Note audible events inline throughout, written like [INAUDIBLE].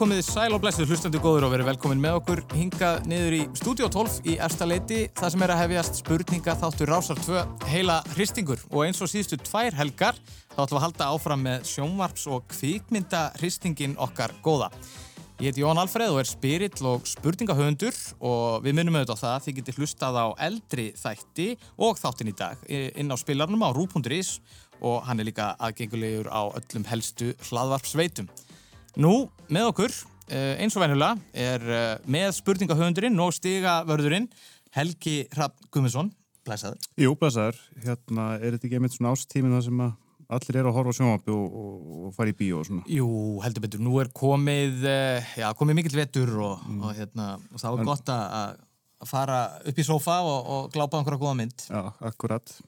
komið sæl og blessuð hlustandi góður og verið velkomin með okkur hingað niður í Studio 12 í Erstaleiti það sem er að hefjast spurninga þáttur Rásar 2 heila hristingur og eins og síðustu tvær helgar þá ætlum við að halda áfram með sjónvarps og kvikmynda hristingin okkar góða. Ég heiti Jón Alfreð og er spirill og spurningahöfundur og við minnum auðvitað það að þið getur hlustað á eldri þætti og þáttin í dag inn á spilarnum á rú.is og hann er líka aðgengulegur á öllum helstu hlaðvarpsveitum. Nú, með okkur, eh, eins og venjulega, er eh, með spurningahöfundurinn og stigavörðurinn Helgi Rapp Gummiðsson. Blæsaður. Jú, blæsaður. Hérna, er þetta ekki einmitt svona ástíminn það sem allir eru að horfa á sjónvappi og, og, og fara í bíó og svona? Jú, heldur betur. Nú er komið, eh, já, komið mikill vetur og, mm. og, hérna, og það var en... gott að fara upp í sofa og glápa einhverja góða mynd. Já, akkurat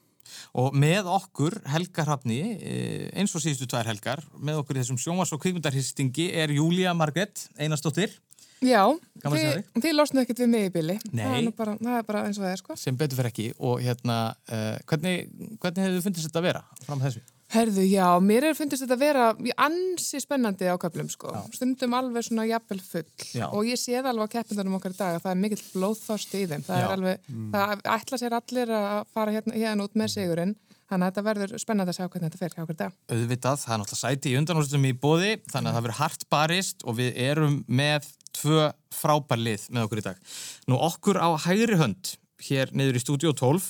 og með okkur Helga Hrafni eh, eins og síðustu tvær helgar með okkur í þessum sjónvars- og kvíkundarhistingi er Júlia Margret Einastóttir Já, þið, þið losnu ekkert við mig í bili. Það er, bara, það er bara eins og það er sko. Sem betur fyrir ekki. Og hérna uh, hvernig, hvernig hefur þið fundist þetta að vera fram þessu? Herðu, já, mér er fundist þetta að vera ansi spennandi á köflum sko, já. stundum alveg svona jafnvel full já. og ég sé það alveg á keppindanum okkar í dag að það er mikill blóðþást í þeim, það já. er alveg, mm. það ætla sér allir að fara hérna, hérna út með sigurinn, þannig að þetta verður spennandi að sjá hvernig þetta fer hjá okkur dag. Auðvitað, það er náttúrulega sæti í undanhústum í bóði, þannig að það verður hart barist og við erum með tvö frábærlið með okkur í dag. Nú okkur á hægri hönd, hér niður í stúdíu 12,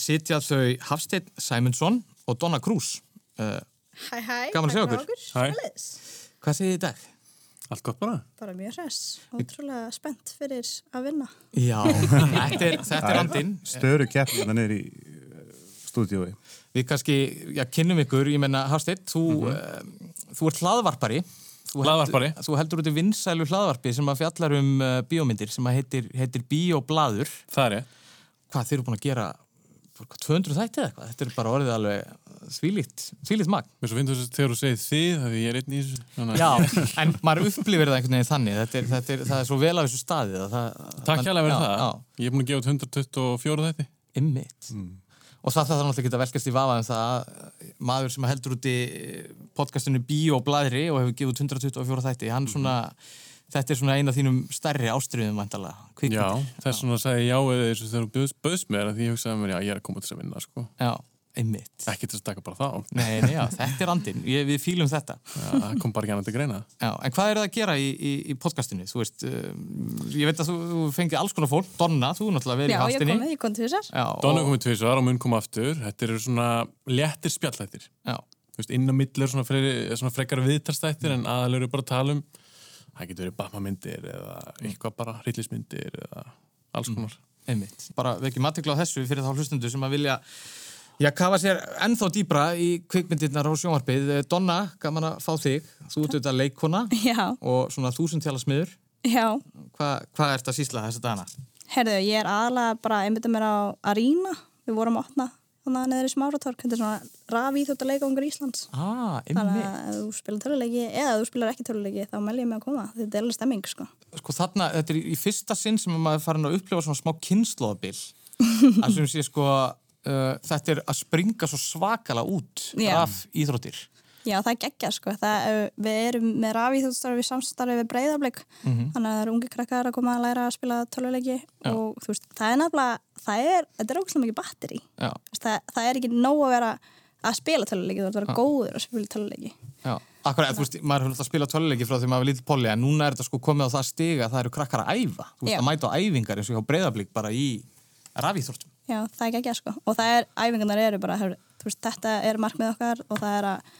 sitja þau Hafstein Sæmundsson og Donna Krús. Uh, hæ hæ, gaman að segja okkur. Hvað segir þið í dag? Allt gott bara? Bara mjög hress, ótrúlega spennt fyrir að vinna. Já, [LAUGHS] þetta er, þetta er andinn. Störu keppna hérna neyri í uh, stúdiói. Við kannski, já, kynnum ykkur, ég menna, Hafstedt, þú, mm -hmm. uh, þú ert hlaðvarpari. Þú hlaðvarpari. Heldur, þú heldur út í vinsælu hlaðvarpi sem að fjallar um uh, bíómyndir sem að heitir, heitir Bíóblaður. Það er ég. Hvað, þeir eru búin að gera 200 þætti eða eitthvað, þetta er bara orðið alveg svílíkt, svílíkt magn. Mér svo finnst þú þegar þú segir þið, það er ég einn í þessu. Já, en maður upplifir það einhvern veginn þannig. Þetta er, þetta er, það er svo vel á þessu staði það, Takk hjálpa verið það, já. ég er búin að gefa út 124 þætti. Ymmiðt mm. Og það þarf náttúrulega ekki að velkast í vafa en það maður sem heldur út í podcastinu Bíó og Blæðri og hefur gefið út 124 þætti, hann svona mm Þetta er svona eina af þínum stærri ástriðum vantala. Já, þess vegna sagði ég já eða þessu þegar þú bauðst bauðs mér því ég hugsaði mér já ég er að koma til þess að vinna sko. Já, einmitt. Ekki til að stakka bara þá. Nei, nei, já, þetta er andin. Ég, við fýlum þetta. Já, það kom bara ekki annað til greina. Já, en hvað er það að gera í, í, í podcastinu? Þú veist, uh, ég veit að þú, þú fengið alls konar fólk. Donna, þú náttúrulega verið í hastinni. Já, ég kom, ég kom tvisar. Donna kom það getur verið Batman-myndir eða eitthvað bara hryllismyndir eða alls mm. konar mm. Einmitt, bara vekjum aðtökla á þessu fyrir þá hlustundu sem að vilja Já, kafa sér ennþá dýbra í kvikmyndirnar á sjónvarpið. Donna, gaman að fá þig. Þú ert auðvitað leikona Já. og svona þúsundtjala smiður. Já. Hvað hva ert að sísla þess að dana? Herðu, ég er aðalega bara einbitað mér á Arína. Við vorum að opna þannig að neður í smáratork þetta er svona rafið þótt að leika ungar Íslands. Ah, þannig að ef þú spilar töluleiki eða ef þú spilar ekki töluleiki þá mæl ég mig að koma. Þetta er alveg stemming sko. sko þarna, þetta er í fyrsta sinn sem maður farin að upplifa svona smá kynnslóðabil [LAUGHS] að sem sé sko uh, þetta er að springa svo svakala út Já. af íþróttir Já, það er geggja sko. Það, við erum með rafíþjóðstarfi samstarfi við breyðarbleik mm -hmm. þannig að það eru ungi krakkar að koma að læra að spila töluleiki Já. og þú veist, það er nefnilega það er, þetta er ógslum mikið batteri það, það er ekki nóg að vera að spila töluleiki, þú ert að vera góður að spila töluleiki Já, akkurat, þú veist, maður höfður að spila töluleiki frá því maður var lítið poli, en núna er þetta sko komið á það stiga að það eru krakkar að æfa. Þú veist, Já. að mæta á æfingar eins og hjá breyðarbleik bara í rafíþórtum Já, það er geggja sko, og það er, æfingarnar eru bara, veist, þetta er markmið okkar og það er að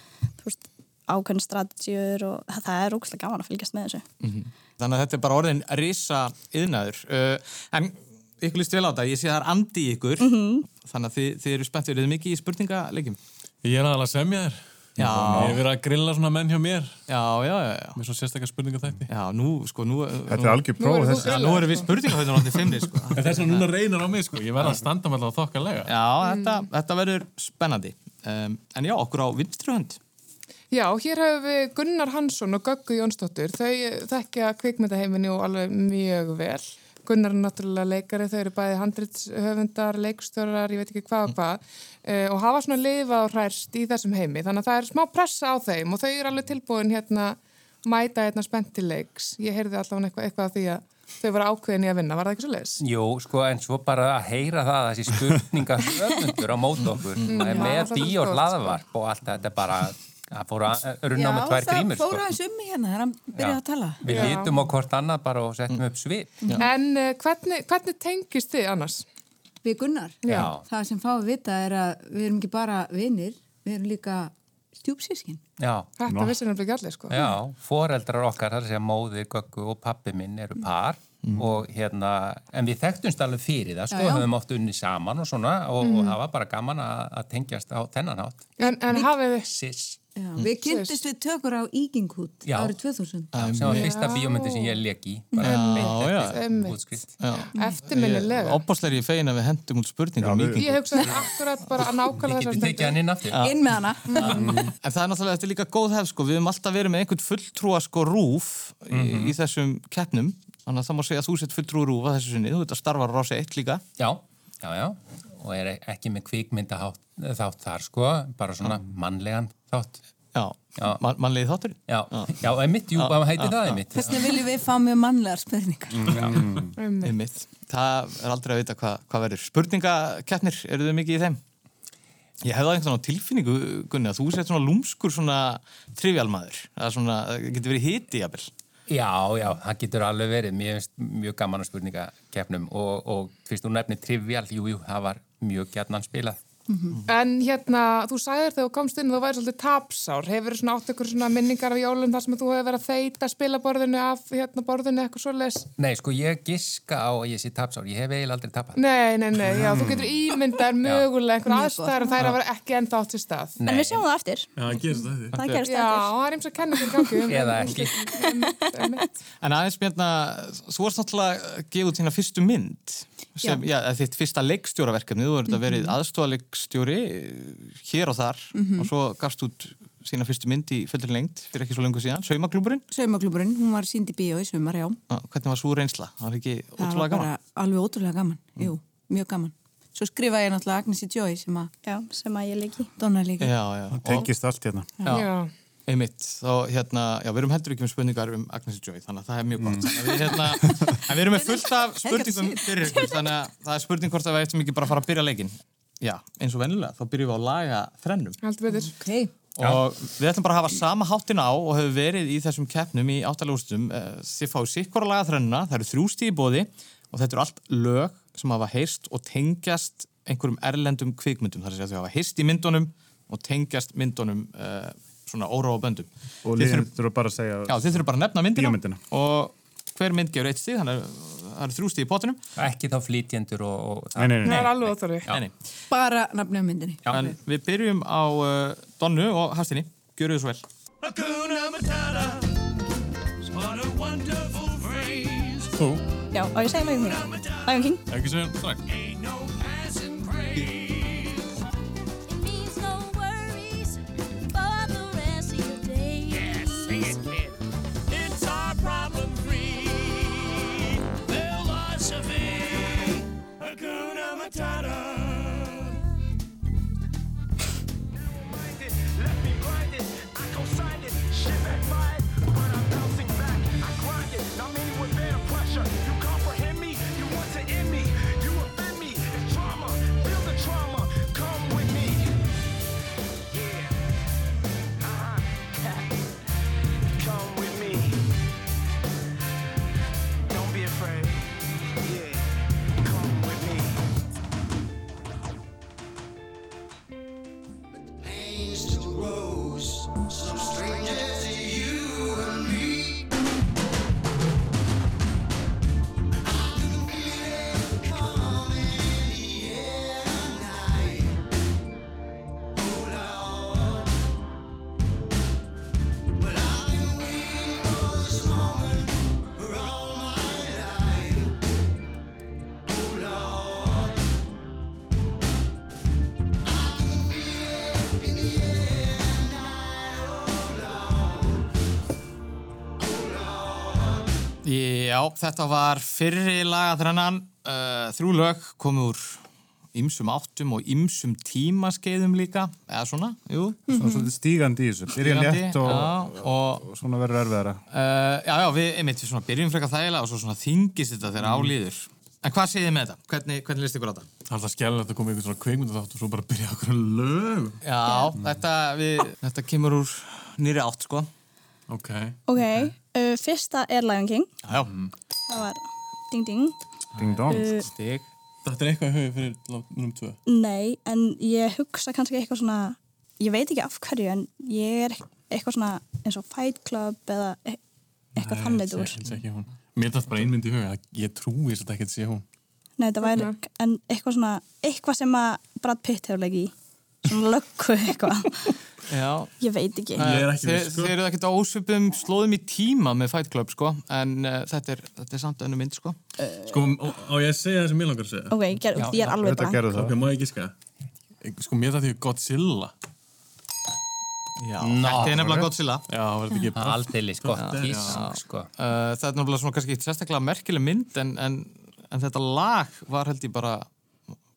ákveðin strategíur og það er ógæslega gaman að fylgjast með þessu. Mm -hmm. Þannig að þetta er bara orðin risa yðnaður. Uh, en ykkur líst vel á þetta, ég sé að það er andi ykkur, mm -hmm. þannig að þið, þið eru spenntið. Er þið mikið í spurningalegjum? Ég er aðalega að semja þér. Já. Ég hef verið að grilla svona menn hjá mér. Já, já, já. já. Með svona sérstakar spurningafætti. Já, nú, sko, nú... Þetta er algjör próf þessi. Já, nú erum við [LAUGHS] spurningafættin áttið fimmni, sko. Þess að núna reynar á mig, sko. Ég verði að standa með alltaf þokkalega. Já, þetta, þetta verður spennandi. Um, en já, okkur á vinstruhönd. Já, hér hefur við Gunnar Hansson og Göggu Jónsdóttir. Þau þekkja kvikmyndaheiminni og alveg mjög vel. Gunnar er náttúrulega leikari, þau eru bæði handritshöfundar, leikstörar, ég veit ekki hvað og hvað uh, og hafa svona lifa og hræst í þessum heimi. Þannig að það er smá pressa á þeim og þau eru alveg tilbúin hérna mæta einna spentileiks. Ég heyrði alltaf eitthvað, af því að þau voru ákveðin í að vinna, var það ekki svo leiðis? Jú, sko, en svo bara að heyra það að þessi spurninga [LAUGHS] höfundur á mót okkur mm, með bí og hlaðvarp og allt þetta bara það fór að runna með tvær grímur Já, það fór aðeins um mig hérna þegar hann byrjaði að tala Við lítum á hvort annað bara og settum upp svip En uh, hvernig, hvernig tengist þið annars? Við Gunnar, Já. það sem fáið vita er að við erum ekki bara vinnir, við erum líka stjúpsískin. Já. Þetta vissir hann ekki allir, sko. Já, foreldrar okkar, þar sem móðir, göggu og pappi minn eru par mm. og hérna, en við þekktumst alveg fyrir það, sko, Já, já. höfum oft unni saman og svona og, Mm. og það var bara gaman að, að tengjast á þennan hátt. En, en hafið þið... Já, við kynntist við tökur á Íginghút Já. árið 2000. sem var fyrsta bíómyndi sem ég leik í bara beint eftir. Eftirminnilega. Óbáslega ég fegin að við hendum út spurningar um Ég hugsaði akkurat bara að nákvæmlega þessar hann inn aftur. Inn með hana. [LAUGHS] En það er náttúrulega, þetta er líka góð hef sko, við höfum alltaf verið með einhvern fulltrúa sko rúf í, í þessum keppnum, þannig að það má segja að þú sett fulltrúa rúf að þessu sinni, þú veit að starfa rási eitt líka. Já, já, já. Og er ekki með kvikmynda þátt þar sko, bara svona mannlegan þátt. Já, Já. Man, mannlegið þáttur. Já, já, einmitt, jú, hvað heiti það einmitt? Þess vegna viljum við fá mjög mannlegar spurningar. Einmitt. Það er aldrei að vita hvað hva verður. Spurningakeppnir, eru þau mikið í þeim? Ég hefði einhvern svona tilfinningu, Gunni, að þú sett svona lúmskur svona trivialmaður. Það er svona, það getur verið hiti, jafnvel. Já, já, það getur alveg verið mér finnst mjög gaman að spurningakeppnum og, og fyrst þú nefnir trivial, jú, jú, það var mjög gætnan spilað. En hérna, þú sagðir þegar þú komst inn og þú væri svolítið tapsár. Hefur svona átt ykkur svona minningar af jólum þar sem þú hefur verið að þeita spilaborðinu af hérna borðinu eitthvað svo les? Nei, sko, ég giska á að ég sé tapsár, ég hef eiginlega aldrei tapað. Nei, nei, nei, já, þú getur ímyndað mögulega einhver Mjög aðstæðar en þær að vera ekki enda átt sér stað. Nei, En við sjáum það eftir. Já, það gerist það því. Það gerist Já, eftir. það er eins og [LAUGHS] að þitt fyrsta leikstjóraverkefni þú verður mm hér og þar og svo gafst út sína fyrstu mynd í fullur lengt fyrir ekki svo lengur síðan, Saumaklúburinn Saumaklúburinn, hún var sínd í bíó í sumar, já. hvernig var svo reynsla? Var ekki Það var ótrúlega bara gaman? alveg ótrúlega gaman, jú, mjög gaman. Svo skrifaði ég náttúrulega Agnesi Joy sem að Já, sem að ég leiki. Donna líka. Já, já, og, Tengist allt hérna. já, Já. einmitt þá hérna, já, við erum heldur ekki með spurningar um Agnes Joy, þannig að það er mjög gott mm. við, hérna, en við erum með fullt af spurningum fyrir ykkur, þannig að það er spurning hvort að við ættum ekki bara að fara að byrja leikin Já, eins og vennilega, þá byrjum við á að laga þrennum Heldur betur. Ok, og við ætlum bara að hafa sama háttin á og hefur verið í þessum keppnum í áttalagústum þið fáið sikkor að laga þrennuna það eru þrjústi í bóði og þetta eru allt lög sem hafa heyrst og tengjast einhverjum erlendum kvikmyndum. Þar að þau hafa heyrst í myndunum og tengjast myndunum uh, svona óra á böndum. Og Þið þurfum- bara að segja Já, þið þurfum bara að nefna myndina. og hver mynd gefur eitt stíð þannig að það eru þrjústi í potinum Ekki þá flýtjendur og, og Nei, nei, nei. Það er. Nei, nei. bara nafni á myndinni. En við byrjum á uh, Donnu og Hafstinni Gjöru þið svo vel Hakuna Matata. What a wonderful phrase. Þú, Já, og ég segi Lion King. Lion King. ekki sem strax. Ain't no passing craze. Hakuna Matata. Já, þetta var fyrri lagaþrennan uh, þrjú lög komið úr ymsum áttum og ymsum tímaskeiðum líka, eða svona, jú. Svona svolítið stígandi í þessu. Byrja létt og, já, og, og svona verður erfiðara. Uh, já, já, við einmitt við svona byrjum frekar þægilega og svo svona þingist þetta þegar álíður. En hvað segið þið með þetta? Hvernig, hvernig líst ykkur á þetta? Það er alltaf skemmilegt að koma einhvern svona kveikmynda þátt og svo bara byrja okkur lög. Já, þetta, við, þetta kemur úr nýri átt, sko. Ok. Ok, uh, fyrsta er Lion King. Já. Það var ding ding. Ding dong. Uh, Stig. Þetta er eitthvað í haugi fyrir nummer tvö. Nei, en ég hugsa kannski eitthvað svona, ég veit ekki af hverju, en ég er eitthvað svona eins og Fight Club eða e eitthvað þannig Ég úr. held ekki hún. Mér dætt bara einmynd í huga. Ég trúi þess að þetta ekki sé hún. Nei, þetta væri, en eitthvað svona, eitthvað sem að Brad Pitt hefur leikið í. Svona löggu eitthvað. Já. Ég veit ekki. Ég er ekki Þeir, þeir eru ekkert á ósvipum slóðum í tíma með Fight Club, sko, en uh, þetta, er, þetta er samt önnu mynd, sko. Sko, á á ég að segja það sem ég langar að segja? Ok, ger, ég er alveg blank. Ok, má ég giska? Sko, mér dætti Godzilla. Já, Ná, þetta er nefnilega. Godzilla. Já, ekki Já. gísk, Já. sko. Uh, það er nefnilega svona kannski sérstaklega merkileg mynd en, en, en þetta lag var held ég bara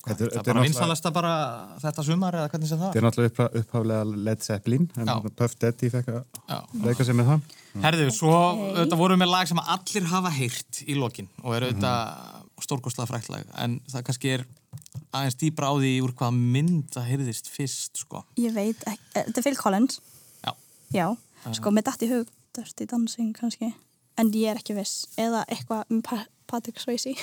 Þetta er- er er bara vinsalasta bara þetta sumar eða hvernig sem það Þetta er náttúrulega upphaf, upphaflega Led Zeppelin, en. Puff Daddy fekk að leika sér með það. Herðu, svo þetta voru með lag sem allir hafa heyrt í lokin og er auðvitað stórkostlega fræktlag en það kannski er aðeins dýbra á því úr hvaða mynd það heyrðist fyrst sko. Ég veit ekki, eh, þetta er Phil Collins. Já. Já, sko, með dætt í hug, Dirty Dancing kannski. En ég er ekki viss. Eða eitthvað um pa Patrick Swayze.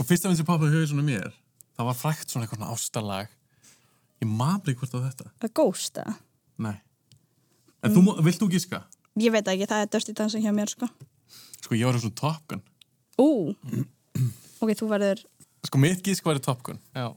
Og fyrsta mynd sem í haugi svona mér, það var frækt svona eitthvað svona ástarlag. Ég maður ekki hvort á þetta. Það er Ghost, eða? Nei. En þú, má- vilt þú giska? Ég veit ekki, það er Dirty Dancing hjá mér, sko. Sko, ég var svona Top Gun. Ú, ok, þú verður... Sko, mitt gisk væri Top Gun. Já.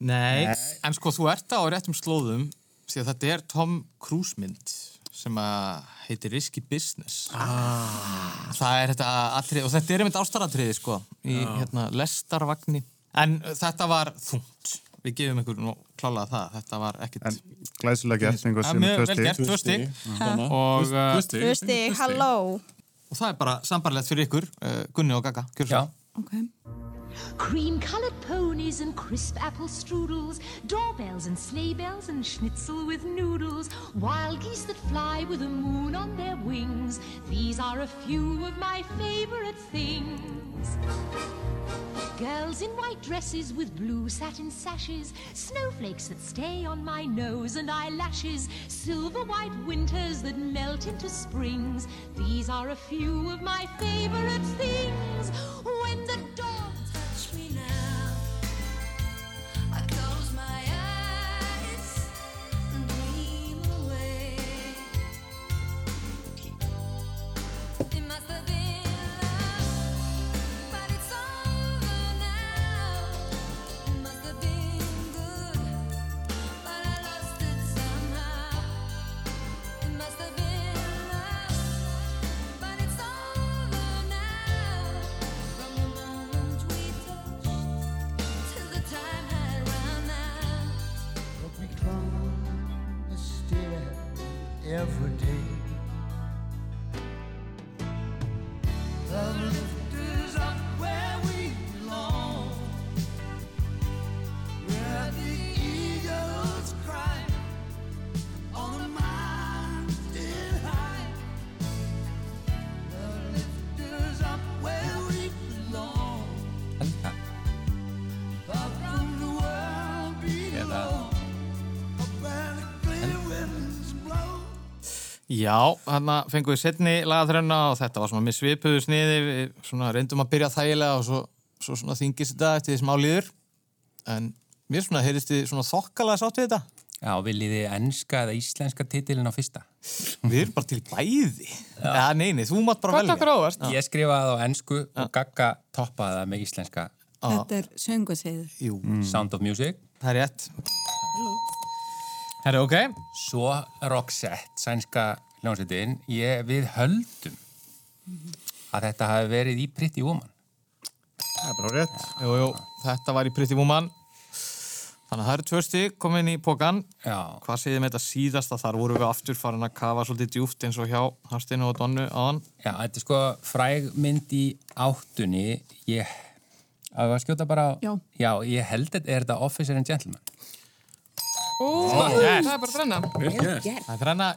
Nei, en sko þú ert á réttum slóðum því að þetta er Tom Cruise mynd sem að heitir Risky Business. Ah. það er þetta atrið, og þetta er einmitt ástaratriði sko í Já. hérna lestarvagni. En þetta var þungt. Við gefum ykkur nú klálega það. Þetta var ekkit Glæsilega gert, einhver sem mjög tvö gert, tvö og Tvö- stig. Tvö stig, halló. og það er bara sambarlegt fyrir ykkur uh, Gunni og Gaga, gjör svo Cream colored ponies and crisp apple strudels, doorbells and sleigh bells and schnitzel with noodles, wild geese that fly with the moon on their wings. These are a few of my favorite things. Girls in white dresses with blue satin sashes, snowflakes that stay on my nose and eyelashes, silver white winters that melt into springs. These are a few of my favorite things. When the Já, hann fengum við setni lagaþrenna og þetta var svona með svipuðu sniði. Við svona reyndum að byrja þægilega og svo, svo svona þingist þetta eftir því smá líður. En mér svona heyrist þið svona þokkalega sátt við þetta. Já, viljið þið enska eða íslenska titilin á fyrsta? Við erum bara til bæði. Já, neini, þú mátt bara velja. óvart Ég skrifaði á ensku og Gagga toppaði það með íslenska. Þetta er söngaseiður. Jú. Sound of Music. Það er rétt Herri, ok Svo Roxette, sænska hljómsveitin ég, Við höldum að þetta hafi verið í Pretty Woman Það er bara rétt Jú, jú, þetta var í Pretty Woman Þannig að það eru tvö stig komin í pókan Já. Hvað segir með þetta síðasta? Þar vorum við aftur farin að kafa svolítið djúft eins og hjá Hafstinu og Donnu áðan Já, þetta er sko fræg mynd í áttunni ég, Að við skjóta bara á... Já. Já, ég held þetta, er þetta Officer and Gentleman? Yes. það er bara þrenna. Það er þrenna.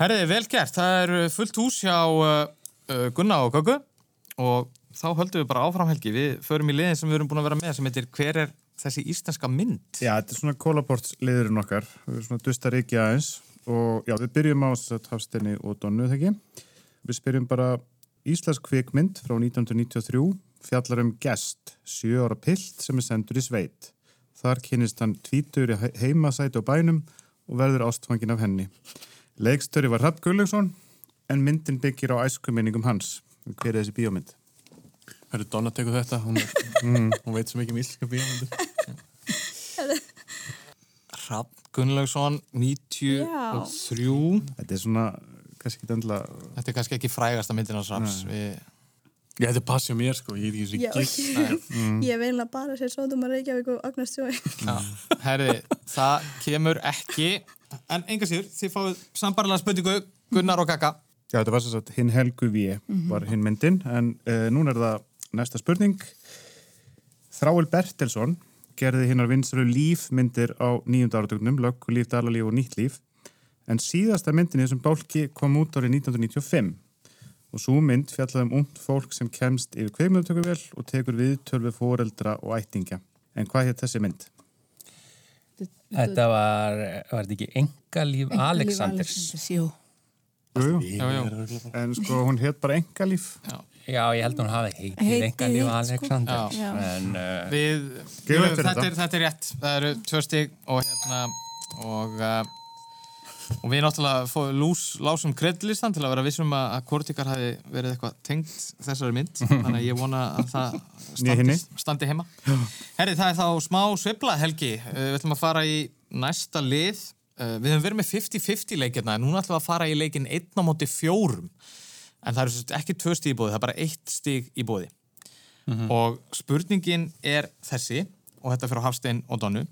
Herriði, vel gert. Það er uh, fullt hús hjá uh, uh, Gunna og Göggu og þá höldum við bara áfram helgi. Við förum í liðin sem við erum búin að vera með sem heitir Hver er þessi íslenska mynd? Já, þetta er svona kólaportsliðurinn okkar. Við erum svona dustar ekki aðeins og já, við byrjum á Hafsteini og Donnu, þegar ekki. Við spyrjum bara Íslensk kvikmynd frá 1993 fjallar um gest, sjö ára pilt sem er sendur í sveit. Þar kynist hann tvítur í he- heimasæti á bænum og verður ástfangin af henni. Leikstöri var Rapp Gullugson en myndin byggir á æskuminningum hans. Hver er þessi bíómynd? Hörru, Donna tekur þetta, hún, Mm. hún veit svo mikið um íslenska bíómyndir. Rapp Gunnlaugsson, 93. Þetta er svona, kannski ekki endilega... Þetta er kannski ekki frægasta myndin hans Rapps. Við... Já, þetta passja mér sko, ég er ekki svo gitt. Ég vil að bara sér Sótum að Reykjavík og Agnes Jói. Já, herri, það kemur ekki. En enga síður, þið fáið sambarlega spurningu Gunnar og Kaka. Já, þetta var sem sagt hinn Helgu Vé var hinn myndin, en uh, núna er það næsta spurning. Þráil Bertelsson gerði hinnar vinsru lífmyndir á nýjunda áratögnum, lögg, líf, dalalíf og nýtt líf, en síðasta myndin í þessum bálki kom út árið 1995 og svo mynd fjallaði um ungt fólk sem kemst yfir kveimöðutökuvel og tekur viðtöl við foreldra og ættingja. En hvað hétt þessi mynd? Þetta var, var þetta ekki Engalíf Alexanders? Jú. Jú, jú. En sko, hún hétt bara Engalíf. Já. Já, ég held að hún hafi heitið Engalíf sko. Alexanders. Já. En, uh, Við, jú, þetta, þetta. er, þetta er rétt það eru tvö stig og hérna og, uh, og við náttúrulega lús, lásum kredlistan til að vera vissum að, Kortikar hafi verið eitthvað tengt þessari mynd. [LAUGHS] Þannig að ég vona að það standi, standi heima. Herri, það er þá smá svibla helgi. Uh, við ætlum að fara í næsta lið. Uh, við höfum verið með 50-50 leikirna en núna ætlum við að fara í leikin 1 á móti fjórum. En það eru ekki tvö stig í bóði, það er bara eitt stig í bóði og spurningin er þessi og þetta fyrir Hafstein og Donnu.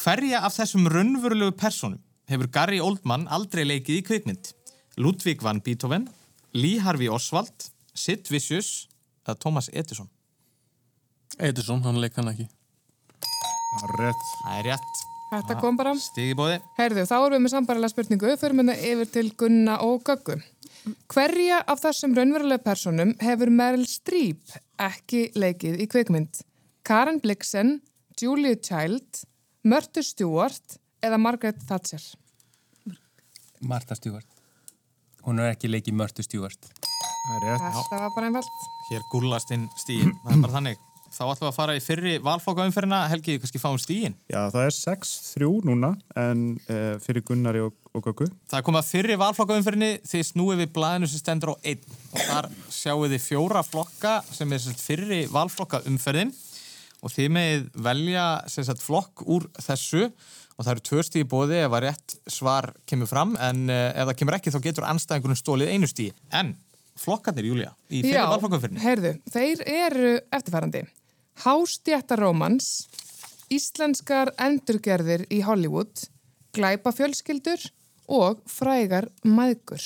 Hverja af þessum raunverulegu personum hefur Gary Oldman aldrei leikið í kvikmynd Ludwig van Beethoven Lee Harvey Oswald Sid Vicious eða Thomas Edison Edison, hann leik hann ekki. Rétt. það er rétt Þetta kom bara. stig í bóði Herðu, þá erum við með sambarilega spurningu, fyrir minna yfir til Gunna og Göggu. Hverja af þessum raunverulega personum hefur Meryl Streep ekki leikið í kvikmynd? Karen Blixen, Julia Child, Mörtu Stewart eða Margaret Thatcher? Martha Stewart. Hún er ekki leikið Mörtu Stewart. Það er rétt. Þetta var bara einfalt. hér gúllast inn stíin, það er bara þannig þá ætlum við að fara í fyrri valflokkaumferðina Helgi, kannski fáum stíin Já, það er 6-3 núna en uh, fyrir Gunnari og, og Göggu. Það er komið að fyrri valflokkaumferðinni þið snúið við blæðinu sem stendur á einn og þar sjáu þið fjóra flokka sem er sem sagt, fyrri valflokkaumferðin og þið með velja sem sagt, flokk úr þessu og það eru tvö stíði bóði ef að rétt svar kemur fram en uh, ef það kemur ekki þá getur anstæðingurinn stólið einu stíði. En flokkarnir, Júlia, í fyrri valflokkaumferðinni. heyrðu, þeir eru eftirfærandi. Hástjættarómans, íslenskar endurgerðir í Hollywood, glæpafjölskyldur og frægar maðgur.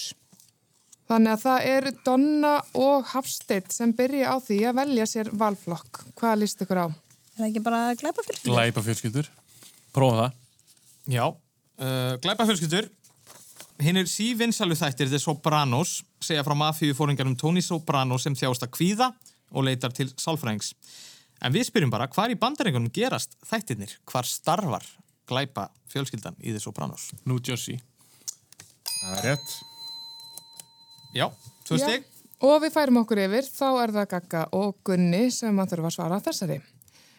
Þannig að það eru Donna og Hafstedt sem byrja á því að velja sér valflokk. Hvað líst ykkur á? Er það ekki bara glæpa fyrir? Glæpa fjölskyldur. Prófa það. Já, uh, glæpafjölskyldur hinn er sívinnsalu þættir The Sopranos segja frá mafíu fóringarum Tony Soprano sem þjást að kvíða og leitar til sálfræðings. En við spyrjum bara, hvar í bandarengunum gerast þættirnir? Hvar starfar glæpa fjölskyldan í The Sopranos? New Jersey. Það er rétt. Já, tvö stygg. Og við færum okkur yfir, þá er það Gagga og Gunni sem að þurfa að svara þessari.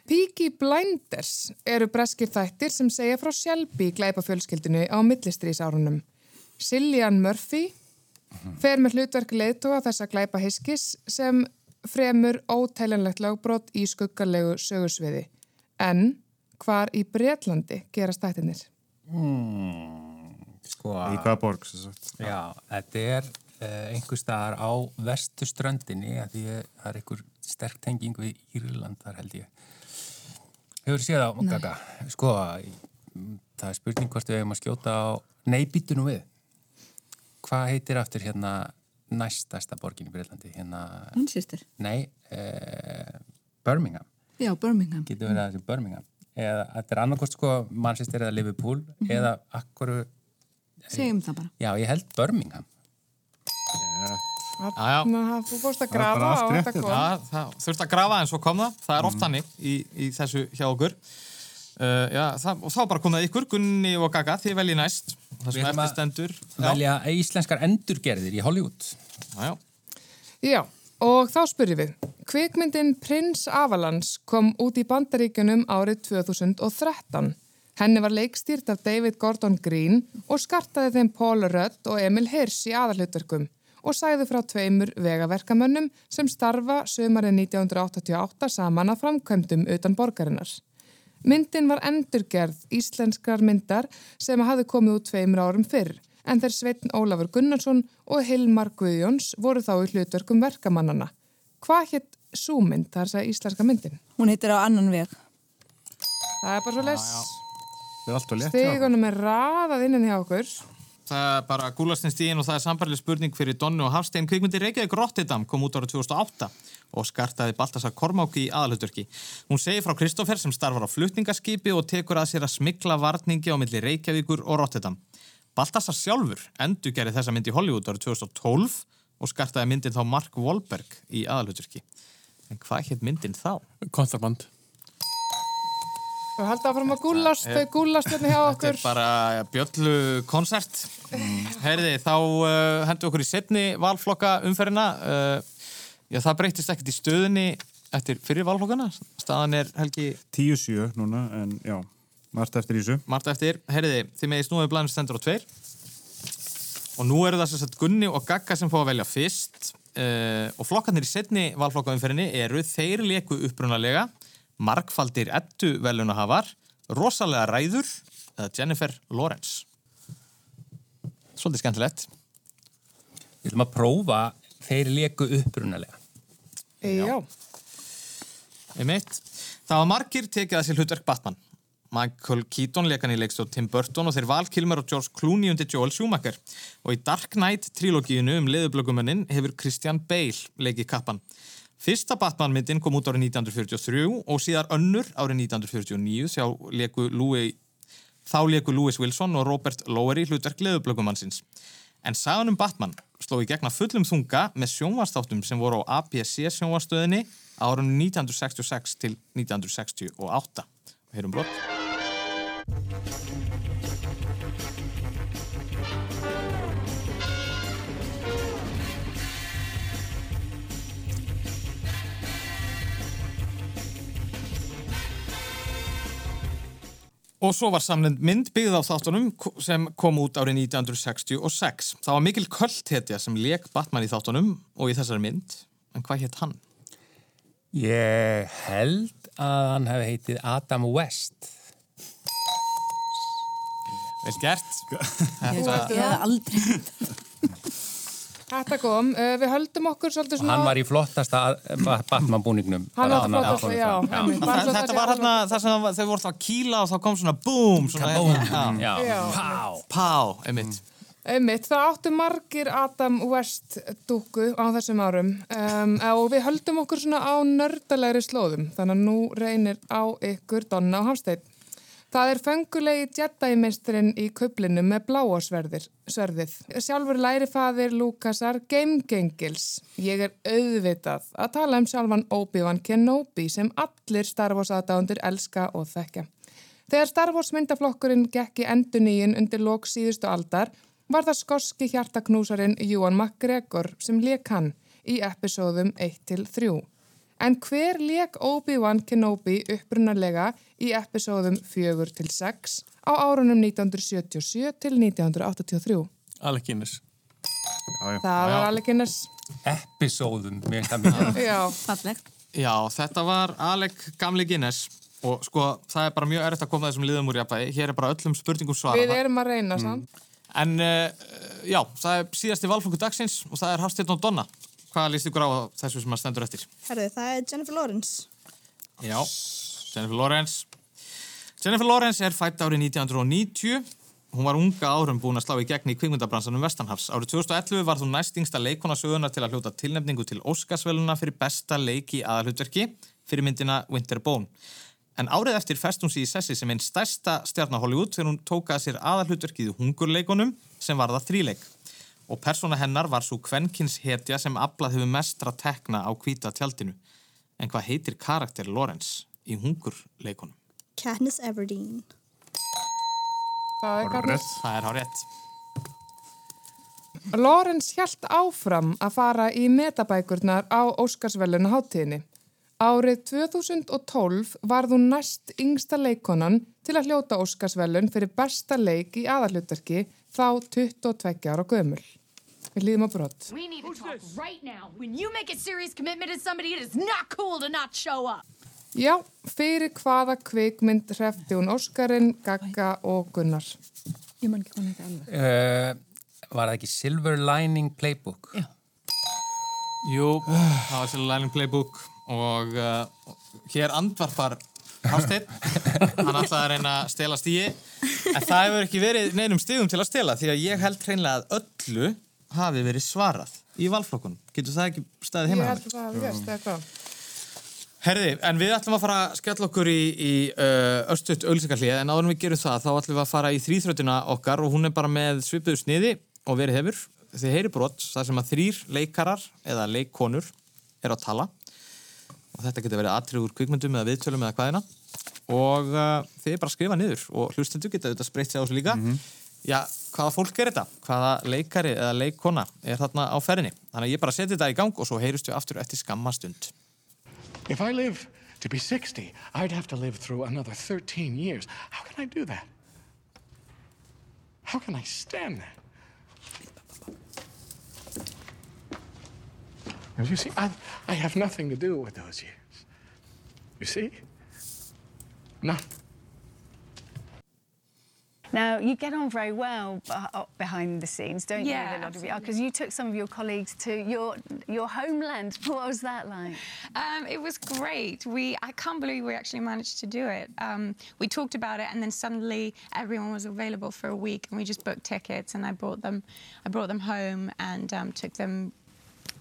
Peaky Blinders eru breskir þættir sem segja frá Shelby glæpafjölskyldinu á millistrýsárunum. Cillian Murphy fer með hlutverk leiðtóa þessa glæpa hiskis sem fremur ótælanlegt lögbrot í skuggarlegu sögursviði. En hvar í Bretlandi gerast þættinir? Sko, Í hvaða borg. Já, þetta er uh, einhver staðar á vestuströndinni að því að það er einhver sterk tenging við Írland þar held ég. Hefur séð á, Gaga? Sko, í- það er spurning hvort við hefum að skjóta á... Nei, býtu nú við. Hvað heitir aftur hérna næstasta borgin í Breitlandi? Hérna... Manchester. Nei, uh, Birmingham. Já, Birmingham. Getur verið að þessi Birmingham. Eða þetta er annarkost sko Manchester eða Liverpool Mhm. eða akkur... Segjum það bara. Já, ég held Birmingham. Þannig að þú fórst að grafa og þetta kom. Já, það þurfti að grafa en svo kom það. Það er Mm. oft hannig í, í þessu hjá okkur. Uh, já, það, og þá bara kom það ykkur, Gunni og Gaga, þið veljið næst. Það sem eftir stendur. Velja íslenskar endurgerðir í Hollywood. Já, já. Já, og þá spurðum við. Kvikmyndin Prins Avalans kom út í bandaríkjunum árið 2013. Henni var leikstýrt af David Gordon Green og skartaði þeim Paul Rudd og Emil Hirsch í aðalhutverkum og sæði frá tveimur vegaverkamönnum sem starfa sömarið 1988 saman að framkvæmdum utan borgarinnar. Myndin var endurgerð íslenskar myndar sem hafði komið út tveimur árum fyrr en þeir Sveitn Ólafur Gunnarsson og Hilmar Guðjóns voru þá í hlutverkum verkamannana. Hvað hétt sú mynd, það er að segja íslenska myndin? Hún heitir á annan veg. Það er bara svo les. Það er allt og létt. hjá okkur. Stegunum er raðað innan hjá okkur. Það er bara gúlastinn stíðin og það er sambarlega spurning fyrir Donnu og Hafstein. Kvikmyndi Reykjavík Rotterdam kom út árið 2008 og skartaði Baltasar Kormáki í aðalhutverki. Hún segir frá Kristoffer sem starfar á flutningaskipi og tekur að sér að smikla varningi á milli Reykjavíkur og Rotterdam. Baltasar sjálfur endur gerði þessa mynd í Hollywood árið 2012 og skartaði myndin þá Mark Wahlberg í aðalhutverki. En hvað hétt myndin þá? Kontraband. Þú haldi áfram að gúlast, þau gúlast hérna hjá Þetta okkur. er bara bjöllu konsert. Herði, þá uh, hendur okkur í setni valflokka umferðina. Uh, já, það breytist ekkert í stöðunni eftir fyrir valflokkana. Staðan er helgi 10-7 núna, en já, margt eftir í þessu. margt eftir. Herði, þið meði snúið blæðinu stendur á tveir. Og nú eru það sem sagt Gunni og Gagga sem fá að velja fyrst. Uh, og flokkarnir í setni valflokka umferðinni eru þeir leku upprunalega, margfaldir ettu velunahafar, rosalega ræður eða Jennifer Lawrence. Svolítið skemmtilegt. Við ætlum að prófa þeir leku upprunalega. Já. Einmitt. Það var margir tekið að sér hlutverk Batman. Michael Keaton lekan í leikstóð Tim Burton og þeir Val Kilmer og George Clooney undir Joel Schumacher. Og í Dark Knight trilógíinu um leðublöggumennin hefur Christian Bale leikið kappan. Fyrsta Batman-myndin kom út árið 1943 og síðar önnur árið 1949 sjá leku Louis, þá leku Louis Wilson og Robert Lowery hlutverk leðublöggumannsins. En sagan um Batman sló í gegna fullum þunga með sjónvastáttum sem voru á ABC sjónvastöðinni árunum 1966 til 1968. Heyrum brott. Og svo var samlend mynd byggð á þáttunum sem kom út árið 1966. Það var mikil kvöldhetja sem leik Batman í þáttunum og í þessari mynd. En hvað hétt hann? Ég held að hann hefði heitið Adam West. Vel gert. Þetta, ég hef aldrei [LAUGHS] Þetta kom. Við höldum okkur svolítið Og svona... hann var í flottasta Batman búningnum. Hann var flottasta, já. svo þetta sé var hérna það sem það- þau voru að kýla og þá kom svona boom. Svona, Kaboom. Já. Já. Já. Pá. Pá, einmitt. Einmitt, það áttu margir Adam West dúku á þessum árum um, og við höldum okkur svona á nördalegri slóðum þannig að nú reynir á ykkur Donna og Hafsteinn. Það er fengulegi Jedi-meisturinn í kublinu með bláa sverðir, sverðið. Sjálfur lærifaðir Lukasar Gamegengils. Ég er auðvitað að tala um sjálfan Obi-Wan Kenobi sem allir Star Wars aðdándir elska og þekka. Þegar Star Wars myndaflokkurinn gekk í enduníin undir lok síðustu aldar var það skoski hjartaknúsarinn Ewan McGregor sem leik hann í episóðum 1-3. En hver leik Obi-Wan Kenobi upprunarlega í episóðum 4-6 á árunum 1977 til 1983? Alec Guinness. Það var alveg kynnes. Episóðum, mér finnst það mjög. [LAUGHS] Já, fallegt. Já, þetta var Alec Gamli Guinness og sko, það er bara mjög erfitt að koma þessum liðum úr jafnvægi. Hér er bara öllum spurningum svarað. við erum að reyna samt. En uh, já, það er síðasti valflokku dagsins og það er Hafsteinn og Donna. Hvað líst ykkur á þessu sem að stendur eftir? Herðu, það er Jennifer Lawrence. Já, Jennifer Lawrence. Jennifer Lawrence er fætt árið 1990. Hún var unga árum búin að slá í gegn í kvikmyndabransanum Vestanhafs. Árið 2011 var þú næstingsta leikona sögunar til að hljóta tilnefningu til Óskarsveluna fyrir besta leiki aðalhutverki. fyrir myndina Winterbone. En árið eftir fest hún sér í sessi sem einn stærsta stjarnar Hollywood þegar hún tók að sér aðalhutverkið í hungurleikunum sem var það þríleik. Og persóna hennar var svo kvenkins hetja sem aflað hefur mestra tekna á hvíta tjaldinu. En hvað heitir karakter Lawrence í hungurleikunum? Katniss Everdeen. Það er Hárrétt. Það er hár rétt. Lawrence hjælt áfram að fara í metabækurnar á Óskarsvæluna háttíðinni. Árið 2012 varð hún næst yngsta leikonan til að hljóta Óskarsvælun fyrir besta leik í aðalhutverki þá 22 ára gömul. Við líðum á brott. We need to talk right now. When you make a serious commitment to somebody, it is not cool to not show up. Já, fyrir hvaða kvikmynd hrefti hún Óskarinn, Gagga og Gunnar? Ég man ekki hvað þetta alveg. Uh, var það ekki Silver Lining Playbook? Já. Jú, það var Silver Lining Playbook og uh, hér andvarpar Hafsteinn, hann ætlaði að reyna að stela stíi en það hefur ekki verið neinum stígum til að stela því að ég held hreinlega að öllu hafi verið svarað í valflokkunum. Getur það ekki staðið Ég heima? held að það eða hvað? Herði, en við ætlum að fara að skella okkur í, í uh, östuðt auðlýsingarlið en áður en við gerum það þá ætlum við að fara í þrýþrötina okkar og hún er bara með svipuðu sniði og verið hefur. Þið heyri brott þar sem að þrýr leikarar eða leikkonur er að tala og þetta getur verið atriður kvikmyndum eða viðtölum eða hvaðina og uh, þið er bara að skrifa niður og hlustendur geta auðvitað spreytt sig á þessu líka. Já, hvaða fólk er þetta? Hvaða leikari eða leikkona er þarna á ferðinni? Þannig að ég bara seti þetta í gang og svo heyrust við aftur eftir skamma stund. If I live to be 60, I'd have to live through another 13 years. How can I do that? How can I stand that? As you see, I, I have nothing to do with those years. You see? None. Now, you get on very well uh, behind the scenes, don't you, Yeah, with a lot of you? absolutely. Because you took some of your colleagues to your your homeland. [LAUGHS] What was that like? Um, it was great. We I can't believe we actually managed to do it. Um, we talked about it, and then suddenly everyone was available for a week, and we just booked tickets, and I brought them, I brought them home, and um, took them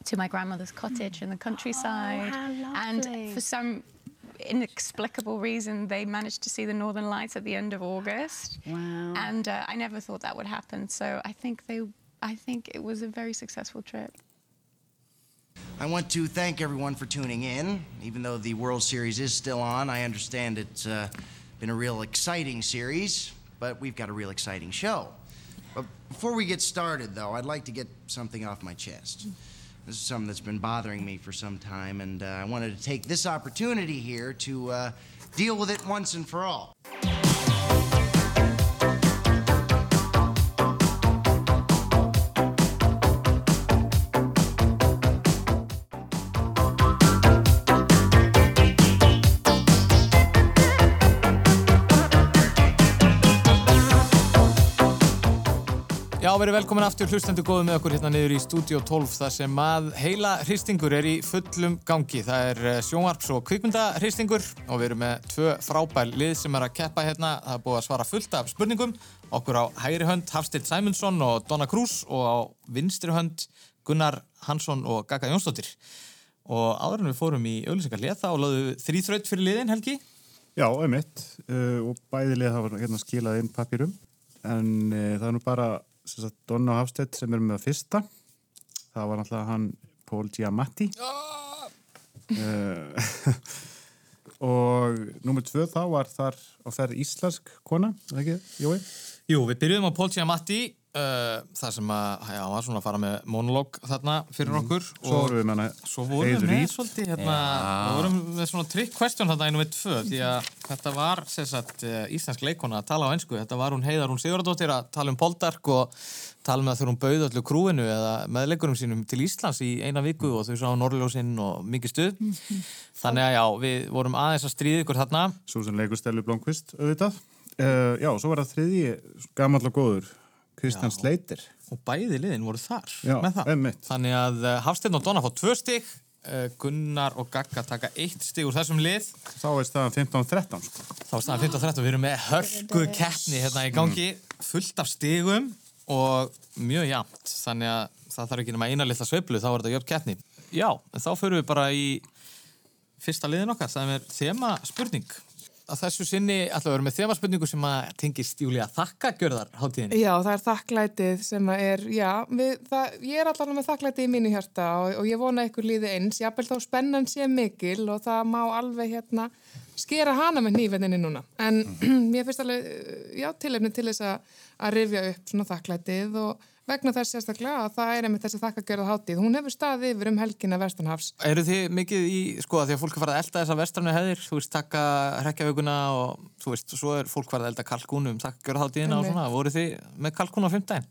to my grandmother's cottage in the countryside. how and for some inexplicable reason, they managed to see the Northern Lights at the end of August. Wow. And uh, I never thought that would happen. So I think they, I think it was a very successful trip. I want to thank everyone for tuning in. Even though the World Series is still on, I understand it's uh, been a real exciting series, but we've got a real exciting show. But before we get started, though, I'd like to get something off my chest. This is something that's been bothering me for some time, and uh, I wanted to take this opportunity here to uh, deal with it once and for all. Já, verið velkomin aftur hlustendur góðu með okkur hérna niður í Studio 12 þar sem að heila hristingur er í fullum gangi. Það er eh, sjónvarps og kvikmyndahristingur og við erum með tvö frábæl lið sem er að keppa hérna. Það er búið að svara fullt af spurningum. Okkur á hægri hönd Hafstedt Sæmundsson og Donna Krús og á vinstri hönd Gunnar Hansson og Gaka Jónsdóttir. Og áður en við fórum í auðlýsingarlið þá lögðu við þrýþraut fyrir liðin, Helgi. Já, einmitt. Uh, og bæði lið hafa hérna skilað inn pappirum. En uh, það er nú bara sagt, Donna Hafstedt sem eru með fyrsta. Það var náttúrulega hann Paul Giamatti. Uh, [LAUGHS] og nummer tvö þá var þar á ferð íslensk kona, er ekki, Jói? Jú, við byrjuðum á Paul Giamatti uh, þar sem að, já, hann var svona að fara með monolog þarna fyrir Mhm. okkur Svo vorum við með hana Svo vorum við með svolítið hérna, við vorum með svona trick question þarna einu við tvö því að þetta var sem sagt uh, íslensk leikona að tala á einsku þetta var hún Heiðar hún Sigurðardóttir að tala um Poldark og tala með að þegar hún bauð öllu krúinu eða meðleikurum sínum til Íslands í eina viku og þau sá Norrljósinn og mikið stuð. Þannig að já, við vorum aðeins að stríða ykkur þarna. Susan leikur Stellu Blomqvist, auðvitað. Uh, já, svo var það þriðji gamall og góður, Kristján Sleiter. og bæði liðin voru þar Já, með það. einmitt. Þannig að uh, Hafsteinn og Donna fá tvö stig, uh, Gunnar og Gagga taka eitt stig úr þessum lið. Þá er staðan 15-13 sko. Þá er staðan 15-13, við erum með hörku keppni hérna í gangi, fullt af stigum og mjög jafnt. Þannig að það þarf ekki nema eina litla sveiflu, þá er þetta jöfn keppni. Já, en þá förum við bara í fyrsta liðin okkar, það er þema spurning. Að þessu sinni ætla að vera með þema spurningu sem að tengist Júlía þakkagjörðar hátíðinni. Já, það er þakklætið sem að er, já, við, það, ég er allavega með þakklætið í mínu hjarta og, og ég vona ykkur líði eins. Jábel þá spennan sé mikil og það má alveg hérna skera hana með nývenninni núna. En [CLEARS THROAT] mér finnst alveg, já, tilefni til þess að, að rifja upp svona þakklætið og vegna þess sérstaklega að það er einmitt þessi þakkagjörða hátíð. Hún hefur staðið yfir um helgina Vestanhafs. Eru þið mikið í, sko, því að fólk er farið að elda þessa vestranu hefðir, þú veist, taka hrekkjavöguna og, þú veist, svo er fólk farið að elda kalkúnum, þakkagjörðaháttíðina og Einmitt. svona. Voru þið með kalkún á fimmtæn?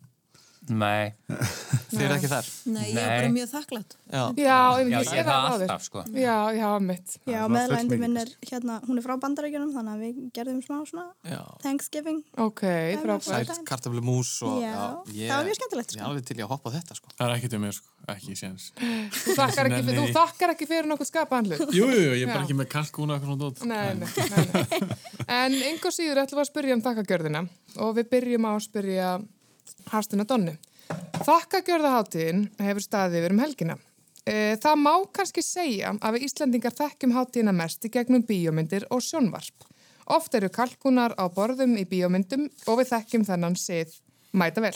Nei. [LAUGHS] Þið eru ekki þar? Nei, ég er bara mjög þakklátt. Já, Já, einmitt, Já, ég ég er það alltaf, sko. Já, já, mitt. Já, meðlægandi minn er hérna, hún er frá bandarækjunum þannig að við gerðum smá svona Já. Thanksgiving. Ok, frábært. Sæt, kartaflu mús og... Já, ég, það var mjög skemmtilegt, sko. Ég er alveg til í að hoppa á þetta, sko. Það er ekkert um mér, sko. Ekki séns. Þú þakkar ekki, fyrir- þú þakkar ekki fyrir nokkuð skapaðan hlut. Jú, jú, jú, ég er bara Já. ekki með kalkúna og eitthvað svona dót. Nei, nei, nei, nei. En engu síður ætlum við að spyrja um þakkagjörðina og við byrjum á að spyrja Hafstina Donni. Þakkagjörðaháttíðin hefur staðið yfir um helgina. E, Það má kannski segja að við Íslandingar þekkjum háttíðina mest í gegnum bíómyndir og sjónvarp. Oft eru kalkunar á borðum í bíómyndum og við þekkjum þennan sið mæta vel.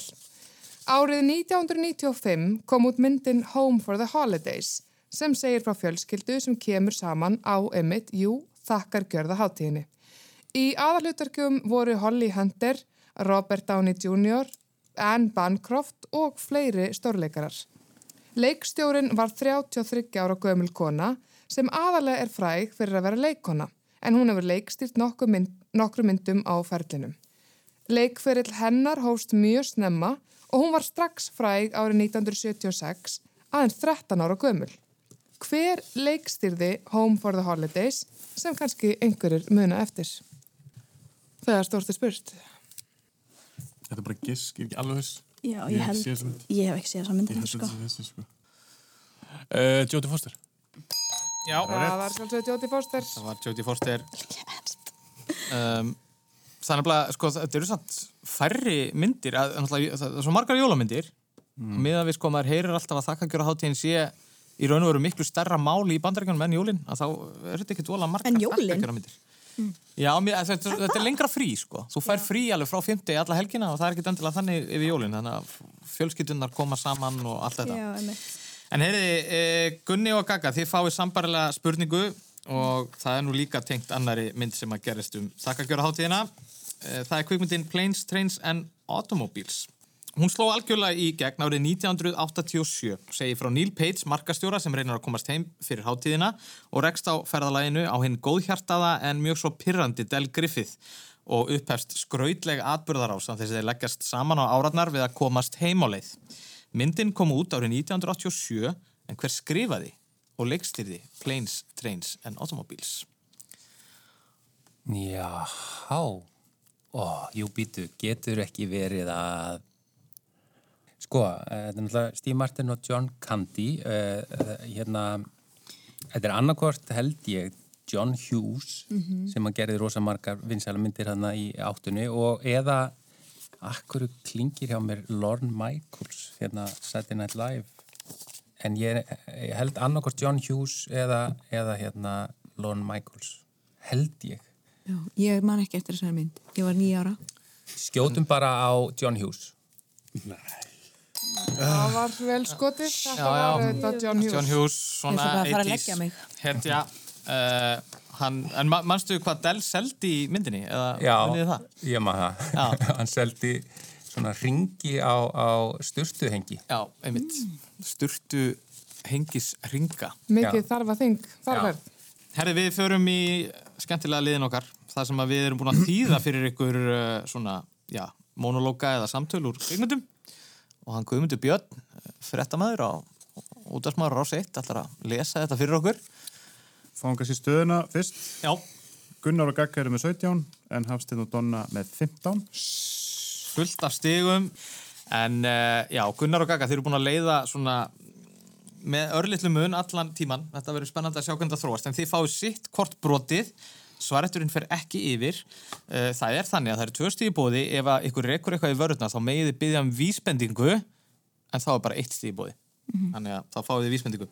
Árið 1995 kom út myndin Home for the Holidays sem segir frá fjölskyldu sem kemur saman á emitt, jú, þakkar gjörða hátíðinni. Í aðalhutarkjum voru Holly Hunter, Robert Downey Jr., Anne Bancroft og fleiri stórleikarar. Leikstjórin var 33 ára gömul kona sem aðalega er fræg fyrir að vera leikona en hún hefur leikstýrt mynd, nokkru myndum á ferlinum. Leikferill hennar hóst mjög snemma og hún var strax fræg árið 1976 aðeins 13 ára gömul. Hver leikstýrði Home for the Holidays sem kannski einhverjir muna eftir? Það er stórti spurt. Þetta er bara gisk, ég er ekki alveg viss. Já, Ég ég hef held, séð þessa mynd. ég hef ekki séð þessa mynd Ég held sko. sko. Uh, Jodie Foster. Já, Það var svolítið Jóti Foster. Það var Jodie Foster. Um, þannig að, sko, þetta eru samt færri myndir, að, það er svo margar jólamyndir, mm. miðan við, sko, maður heyrir alltaf að þakkagjörða hátíðin sé í raun og veru miklu stærra máli í bandarækjunum enn jólin, að þá er þetta ekki dvola margar En jólin? þakkagjörða myndir. Já, mér, þetta, þetta er lengra frí, sko. Þú fær frí alveg frá 50 alla helgina og það er ekki endilega þannig yfir jólin, þannig að fjölskyldunar koma saman og allt þetta. Já. En heyriði, eh, Gunni og Gaga, þið fáið sambarilega spurningu og það er nú líka tengt annari mynd sem að gerist um þakkagjörða hátíðina. Eh, það er kvikmyndin Planes, Trains and Automobiles. Hún sló algjörlega í gegn árið 1987, segi frá Neil Page, markastjóra sem reynar að komast heim fyrir hátíðina og rekst á ferðalæginu á hinn góðhjartaða en mjög svo pirrandi Del Griffith og upphefst skrautleg atbyrðarás þess að þeir leggjast saman á áratnar við að komast heim á leið. Myndin kom út árið 1987 en hver skrifaði og leikstýrði Planes, Trains and Automobiles? Já, há. Ó, jú býtu, getur ekki verið að sko, eh, þetta er náttúrulega Steve Martin og John Candy uh, hérna þetta er annarkvort held ég John Hughes Mhm. sem að gerði rosa margar vinsæla myndir hérna í áttunni og eða akkur klingir hjá mér Lorne Michaels hérna Saturday Night Live en ég, ég held annarkvort John Hughes eða, eða hérna Lorne Michaels held ég Já, ég man ekki eftir þessari mynd. Ég var nýja ára. skjótum bara á John Hughes Það var vel skotið. Þetta var þetta John Hughes. John Hughes, svona Ég ætla bara að fara að 80s leggja mig. Hetja. Uh, hann, en ma manstu hvað Del seldi í myndinni? Eða Já, ég maður það [LAUGHS] hann seldi svona ringi á, á sturtuhengi Já, einmitt Sturtu hengis ringa Mikið þarf að þing, þarf Já. verð. Herri, við förum í skemmtilega liðin okkar það sem að við erum búin að þýða fyrir ykkur uh, svona, já, monológa eða samtöl úr kvikmyndum og hann Guðmundur Björn, frettamæður á útvarsmaður á Rás 1 ætlar að lesa þetta fyrir okkur Fáum kannski stöðuna fyrst. Já. Gunnar og Gagga eru með 17 en Hafsteinn og Donna með 15. fullt af stigum en uh, já, Gunnar og Gaga þeir eru búin að leiða svona með örlittlu mun allan tíman þetta verður spennandi að sjá hvernig það þróast en þið fáið sitt hvort brotið svareturinn fer ekki yfir uh, það er þannig að það eru tvö stíði bóði ef að ykkur rekur eitthvað í vörðuna þá megið þið byggja um vísbendingu en þá er bara eitt stíði bóði Mhm. þannig að þá fáið þið vísbendingu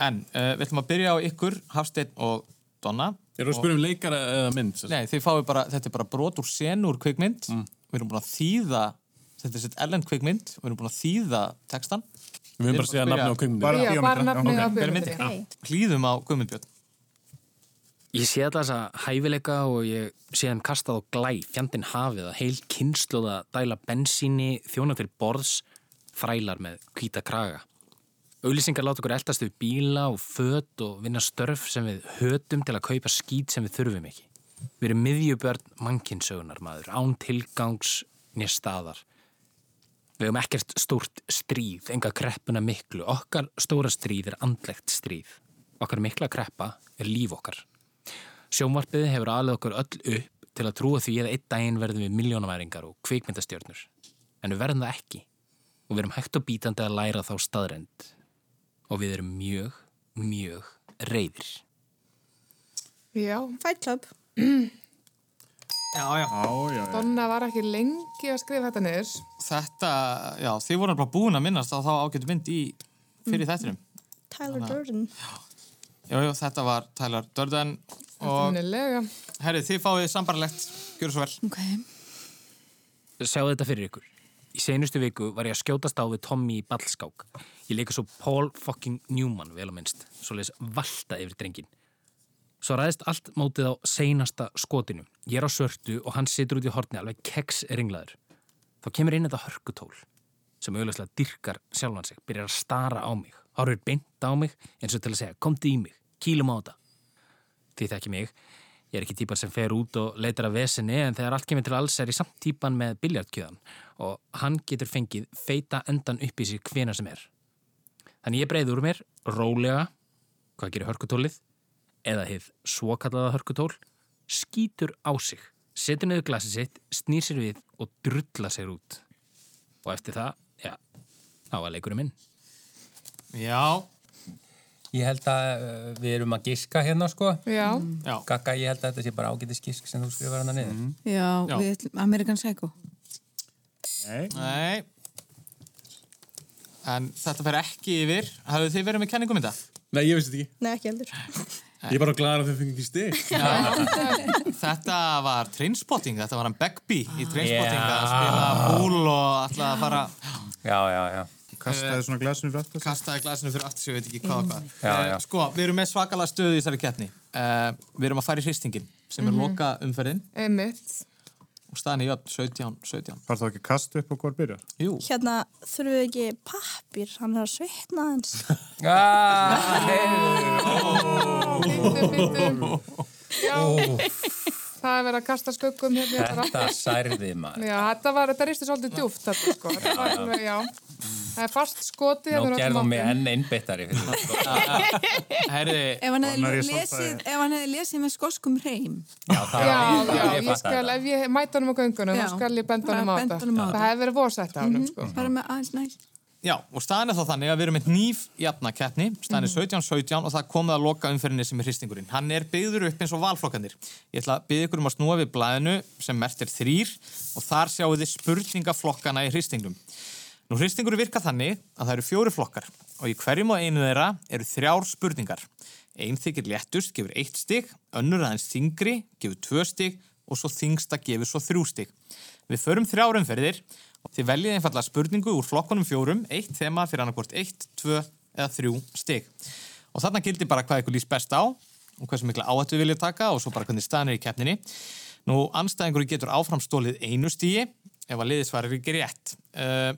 En uh, við ætlum að byrja á ykkur, Hafsteinn og Donna. Erum við að spyrja um leikara eða mynd? Nei, þið fáið bara, þetta er bara brot úr sen úr kvikmynd. Við erum búin að þýða, þetta er sitt ellen kvikmynd, við erum búin að þýða textan. Við höfum bara að segja nafnið á kvikmyndinni. Bara Já, bara nafnið á bíómyndinni. bíómyndinni. Já. Hlýðum á Guðmundbjörn. Ég sé alltaf þessa hæfileika og ég sé þeim kastað á glæ, fjandinn hafið að heil kynnslóða dæla bensíni, þjóna fyrir borðs, þrælar með hvíta kraga. Auðlýsingar láta okkur eldast við bíla og föt og vinna störf sem við hötum til að kaupa skít sem við þurfum ekki. Við erum miðjubörn mannkinsögunar maður, án tilgangs nér staðar. Við hefum ekkert stórt stríð, enga kreppuna miklu. Okkar stóra stríð er andlegt stríð. Okkar mikla kreppa er líf okkar. Sjónvarpið hefur alveg okkur öll upp til að trúa því að einn daginn verðum við miljónamæringar og kvikmyndastjörnur. En við verðum það ekki. Og við erum hægt og bítandi að læra þá staðrend. Og við erum mjög, mjög reyðir. Já. Fight Club. Já, já. Já, já, Donna var ekki lengi að skrifa þetta niður. Þetta, já, þið voru bara búin að minnast á þá ágætu mynd í fyrir þættinum. Tyler að- Durden. Jú, jú, þetta var Tyler Durden og Eftirminnilega. herri, þið fáið sambarlegt, gjör svo vel. Okay. Sjáu þetta fyrir ykkur. Í seinustu viku var ég að skjótast á við Tommy í ballskák. Ég leika svo Paul fucking Newman vel á minnst, svo leis valta yfir drengin. Svo ræðist allt mótið á seinasta skotinu. Ég er á svörtu og hann situr út í hortni alveg keks ringlaður. Þá kemur inn þetta hörkutól sem auðvitað dyrkar sjálfan sig, byrjar að stara á mig, horfir beint á mig eins og til að segja, komdu í mig, kýlum á þetta. Því þekki mig, ég er ekki típan sem fer út og leitar af vesinni en þegar allt kemur til alls er ég samt típan með biljartkjöðan og hann getur fengið feita endan upp í sig hvena sem er. Þannig ég breiði úr mér, rólega, hvað gerir hörkutólið, eða hið svokallaða hörkutól, skýtur á sig, setur niður glasið sitt, snýr sér við og drulla sér út. Og eftir það, já, þá var leikurinn minn. Já. Ég held að uh, við erum að giska hérna, sko. Já. Gagga, ég held að þetta sé bara ágætis gisk sem þú skrifar hana niður. Já, Já. við ætlum Amerikan Psycho. Nei. Nei. En þetta fer ekki yfir. Hafðu þið verið með kenningum þetta? Nei, ég veist þetta ekki. Nei, ekki heldur. Ég er bara glæður að þau fengi ekki stig. Þetta var Trainspotting, þetta var hann Begbie í Trainspotting Já. að spila búl og alltaf að fara Já, já, já. Kastaði svona glasinu fyrir aftur. kastaði glasinu fyrir aftur sem ég veit ekki hvað og hvað. Já, já. Eh, Sko, við erum með svakalega stöðu í þessari keppni. Uh, við erum að fara í hristingin sem er Mhm. loka umferðin Einmitt. og staðan í jöfn 17, 17. Var það ekki kast upp á hvað byrjar? Jú. Hérna þurfum við ekki pappir, hann er að svitna hans. Já. [LAUGHS] Það er verið að kasta skuggum hérna. Þetta særði maður. Já, þetta var, þetta risti svolítið djúft þetta sko. Þetta var Já. Það er fast skotið. Öllum gerðum við enn það. [LAUGHS] sko. Herði, Ef hann hefði lesið, hann hefði með skoskum hreim. Já, það ég skal, það. ef ég mæta honum á göngunum, þá skal ég benda honum á Það þetta. hefur verið vorsætt á honum, sko. Bara með aðeins næst. Já, og staðan er þá þannig að við erum með nýf jafna keppni, staðan er 17-17 og það komið að loka umferðinni sem er hristingurinn. Hann er byggður upp eins og valflokkanir. Ég ætla að byggja ykkur um að snúa við blæðinu sem mert er þrýr og þar sjáu þið spurningaflokkana í hristingnum. Nú hristingur virka þannig að það eru fjóri flokkar og í hverjum og einu þeirra eru þrjár spurningar. Einn þykir léttust, gefur eitt stig, önnur aðeins þingri, gefur tvö stig og svo þingsta gefur svo þrjú stig. Við förum þrjár umferðir og þið veljið einfallega spurningu úr flokkunum fjórum, eitt þema fyrir annarkvort eitt, tvö eða þrjú stig. Og þarna gildir bara hvað ykkur lýst best á og hversu mikla áhættu við viljið taka og svo bara hvernig staðan er í keppninni. Nú, anstæðingur getur áfram stólið einu stíi ef að liðið svarir ekki rétt. Uh,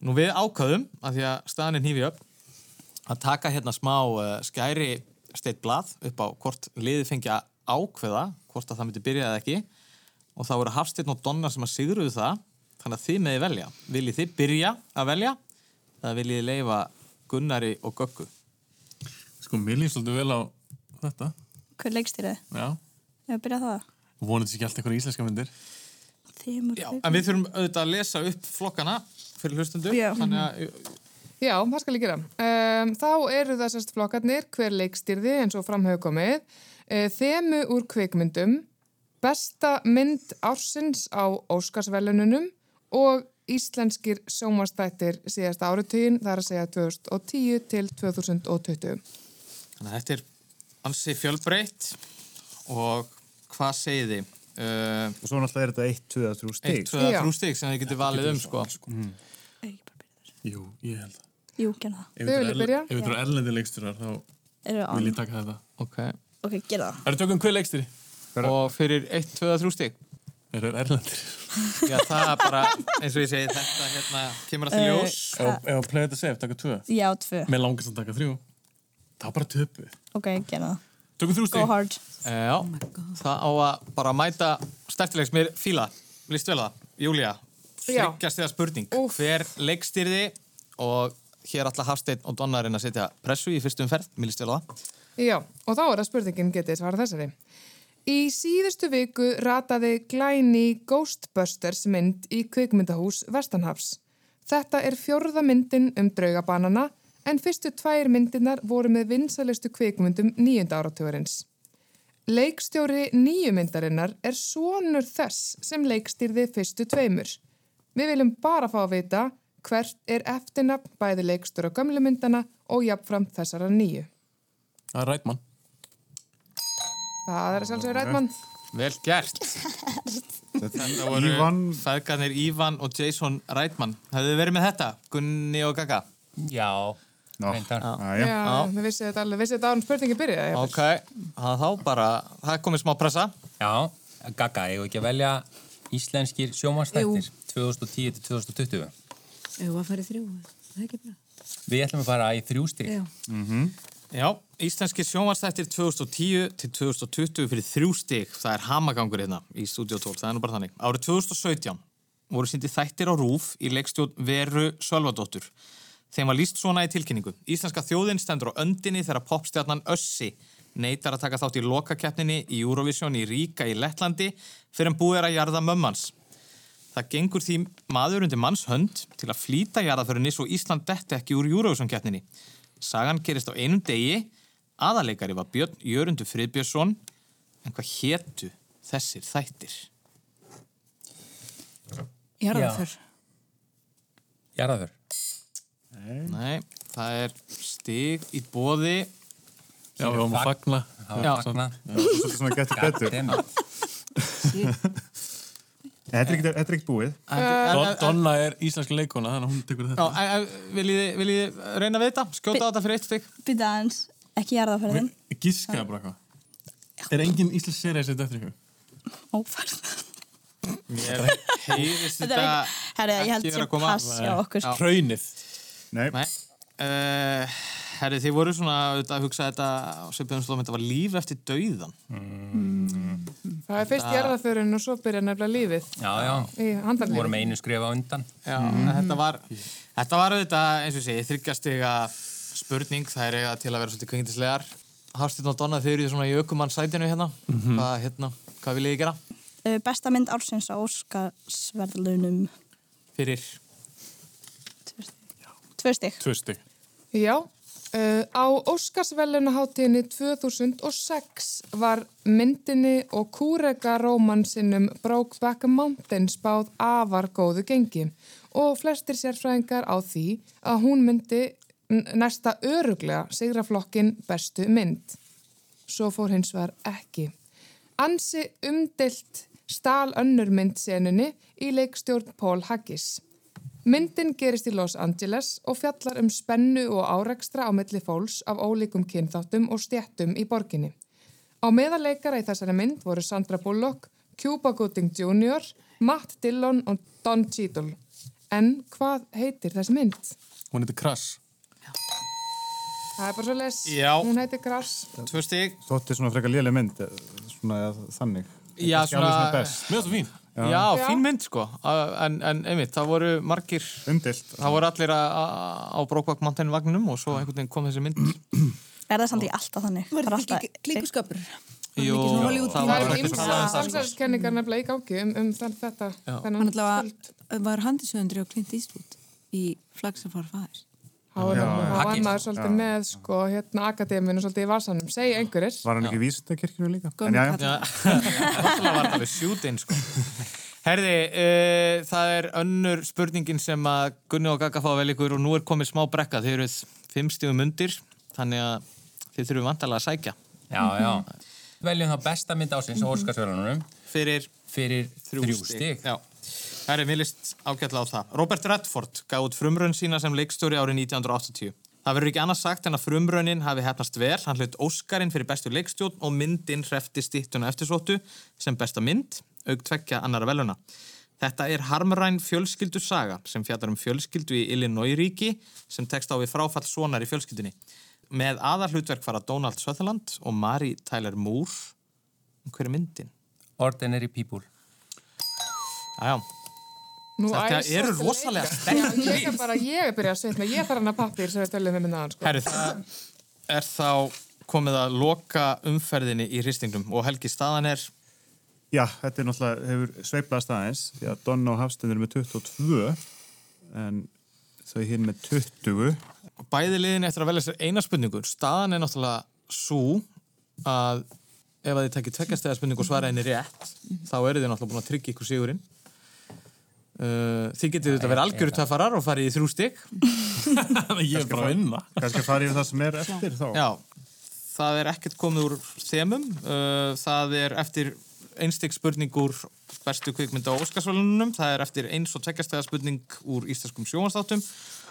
nú, við ákvaðum, að því að staðan er hnífi upp, að taka hérna smá uh, skæri steitt blað upp á hvort liðið fengi að ákveða hvort að það myndi byrja eða ekki og það voru Hafsteinn og Donna sem að sigruðu það þannig að þið meði velja. Viljið þið byrja að velja eða viljið þið leifa Gunnari og Göggu? Sko, mér líst svolítið vel á þetta. Hver leikstýrið? Já. Ég hef byrjað það. Vonandi sér ekki alltaf eitthvað íslenska myndir. Já, en við þurfum auðvitað að lesa upp flokkana fyrir hlustundu. Já. Þannig að, Já, það skal ég gera. Um, þá eru það sérst flokkarnir, hver leikstýrði eins og framhau komið, uh, þemu úr kvikmyndum, besta mynd ársins á Óskarsvelununum og íslenskir sjómanstættir síðasta áratugin, það er að segja 2010 til 2020. Þannig að þetta er ansi fjölbreytt og hvað segið þið? Uh, og svo náttúrulega er þetta 1, 2, 3 stig 1, 2, 3 stig sem þið getur valið um sko. Mm. Jú, ég held það. Jú, gerða það. Ef þetta eru erlendi leikstjórar þá vil ég taka þetta. Ok. Ok, gera það. Það eru tökum hver leikstjóri? Og fyrir 1, 2, 3 stig? Þeir eru erlendir. Já, það er bara, eins og ég segi, þetta hérna kemur að því Eh, ljós. Ef að playa þetta safe, taka tvö. Já, tvö. Mér langast að taka þrjú. Það er bara töpu. Ok, gera það. Tökum þrjú stig. Go hard. Já, það á að bara mæta stertilegs mér fíla, líst vel að það, Júlía, Já. þryggjast eða spurning, hver leikstýrði og hér ætla Hafsteinn og Donnarinn að setja pressu í fyrstum ferð, mér líst vel að það. Já, og þá er það spurningin getið svara þessari. Í síðustu viku rataði glæni Ghostbusters mynd í kvikmyndahús Vestanhafs. Þetta er fjórða myndin um draugabanana en fyrstu tvær myndinar voru með vinsalistu kvikmyndum nýjunda áratugurins. Leikstjóri nýju myndarinnar er sonur þess sem leikstýrði fyrstu tveimur. Við viljum bara fá að vita hvert er eftirnafn bæði leikstjóra gömlu myndana og jafnframt þessara nýju. Það er rætmann. Það er sjálfsögur rætmann. Vel gert. [LAUGHS] Þetta voru Ívan- feðgarnir Ívan og Jason Reitman. Hefðu þið verið með þetta, Gunni og Gaga? Já, reyndar. Já, við vissið þetta alveg, vissið þetta án spurningi byrjaði. Ok, það þá bara, það er komið smá pressa. Já, Gaga, ég ekki að velja íslenskir sjómanstættir 2010 til 2020. Ef við að fara í þrjú, það er ekki bra. Við ætlum að fara í þrjú stík. Já. Já, íslenski sjónvarsþættir 2010 til 2020 fyrir þrjú stig. Það er hamagangur hérna í Studio 12, það er nú bara þannig. Árið 2017 voru síndi þættir á rúf í leikstjórn Veru Sölvadóttur. Þeim var líst svona í tilkynningu. Íslenska þjóðin stendur á öndinni þegar popstjarnan Össi neytar að taka þátt í lokakeppninni í Eurovision í Ríka í Lettlandi fyrir en búið er að jarða mömmans. Það gengur því maður undir manns hönd til að flýta jarðaförinni svo Ísland detti ekki úr Eurovision-keppninni. Sagan gerist á einum degi, aðaleikari var Björn Jörundur Friðbjörnsson, en hvað hétu þessir þættir? Jarðarför. Jarðaför. Nei, það er stig í bóði. Já, við varum að fagna. Já, fagna. Svolítið svona getur betur. Þetta er er ekki búið. Don- Donna er íslensk leikona, þannig að hún tekur þetta. viljið þið- reyna við þetta? Skjóta á þetta fyrir eitt stig? Býta aðeins, ekki jarðaferðin. Gískaði bara eitthvað. Er engin íslensk serið að setja eftir ykkur? Ófærð. Mér heyrist Þetta er Herri, ég held koma. pass hjá okkur. Já. Nei. Nei. Uh, herri, þið voru svona auðvitað, að hugsa þetta á Svipiðum slóðum, þetta var líf eftir dauðan. Það er fyrst jarðaförun og svo byrja nefnilega lífið. Já, já. Í handarlífið. Vorum einu skrifa undan. Já, en þetta var, þetta var auðvitað, eins og ég segi, þryggjastega spurning, það er eiga til að vera svolítið kveikindislegar. Hafstinn og Donna, þau eru svona í ökumann sætinu hérna. Mhm. Hvað, hérna, hvað viljið þið gera? Uh, besta mynd ársins á Óskarsverðlunum. Fyrir Tvö stygg. Tvö stig. Já, uh, á Óskarsvelunaháttíðinni 2006 var myndinni og kúrega rómansinnum Brokeback Mountain spáð afar góðu gengi og flestir sérfræðingar á því að hún myndi næsta öruglega sigraflokkin bestu mynd. Svo fór hins vegar ekki. Ansi umdelt stál önnur myndsenunni í leikstjórn Paul Haggis. Myndin gerist í Los Angeles og fjallar um spennu og árekstra á milli fólks af ólíkum kynþáttum og stjættum í borginni. Á meðarleikara í þessari mynd voru Sandra Bullock, Cuba Gooding Jr., Matt Dillon og Don Cheadle. En hvað heitir þessi mynd? Hún heitir Crash. Það er bara svo les. Já. Hún heitir Grass. Tvö stig. Þótti svona frekar léleg mynd, eh, svona eða þannig. Já, svona- finnst það fín. Já, Já. fín mynd sko, A- en, en einmitt, það voru margir, Umdilt. það voru allir á Brokeback Mountain vagninum og svo einhvern veginn kom þessi mynd. Er það samt ekki alltaf þannig? Var alltaf- ekki svona Hollywood það Það var ymsa svona það, samsæðiskenningar nefnilega í gangi um, um þetta. Allavega skuld. var handisöndri á Clint Eastwood í. Þá var Já, hann- þá var Haggis. maður svolítið með sko, hérna, akademinu svolítið í vasanum. Segja einhverjir. Var hann ekki líka? Já, já. kall. Já, náttúrulega var það alveg sjútinn sko. Herði, uh, það er önnur spurningin sem að Gunni og Gagga fá velja ykkur og nú er komið smá brekka. Þið eruð fimm stífum undir, þannig að þið þurfum vantalega að sækja. Já, já. Veljum þá besta mynd ásins á Óskarsvölunum. Fyrir, fyrir þrjú stig. Já. Herri, mér list ágætlega á það. Robert Redford gaf út frumrönn sína sem leikstjóri árið 1980. Það verður ekki annars sagt en að frumrönnin hafi hefnast vel. Hann hlut Óskarinn fyrir bestu leikstjórn og myndin hrefti stittuna eftirsóttu sem besta mynd, auk tvekja annara veluna. Þetta er harmræn fjölskyldu saga sem fjallar um fjölskyldu í Illinois ríki sem tekst á við fráfall sonar í fjölskyldunni. Með aðar hlutverk fara Donald Sutherland og Mary Tyler Moore. Hver er myndin? Ordinary People. Jájá. Nú, Þetta æ, eru rosalega sterk Ég er bara, ég er byrjað að setna, ég þarf hann að pappir sem við töljum með minnaðan, sko. Herri, það er þá komið að loka umferðinni í hristingnum og Helgi staðan er Já, þetta er náttúrulega, hefur sveiplast aðeins því að Donna og Hafstein eru með 22 en þau hinn með 20 bæði liðin eftir að velja sér eina spurningu. Staðan er náttúrulega svo að ef að þið tekið tveggjastega spurningu og svara henni rétt þá eru þið náttúrulega búin að tryggja ykkur sigurinn. Uh, þið getið þetta verið algjöru töffarar og farið í þrjú stygg. [LAUGHS] Ég er bara að vinna. Kannski farið við það sem er eftir þá Já, það er ekkert komið úr þemum. Uh, það er eftir einstík spurning úr bestu kvikmynda á Óskarsvölunum. Það er eftir eins og tveggjastega spurning úr íslenskum sjónastáttum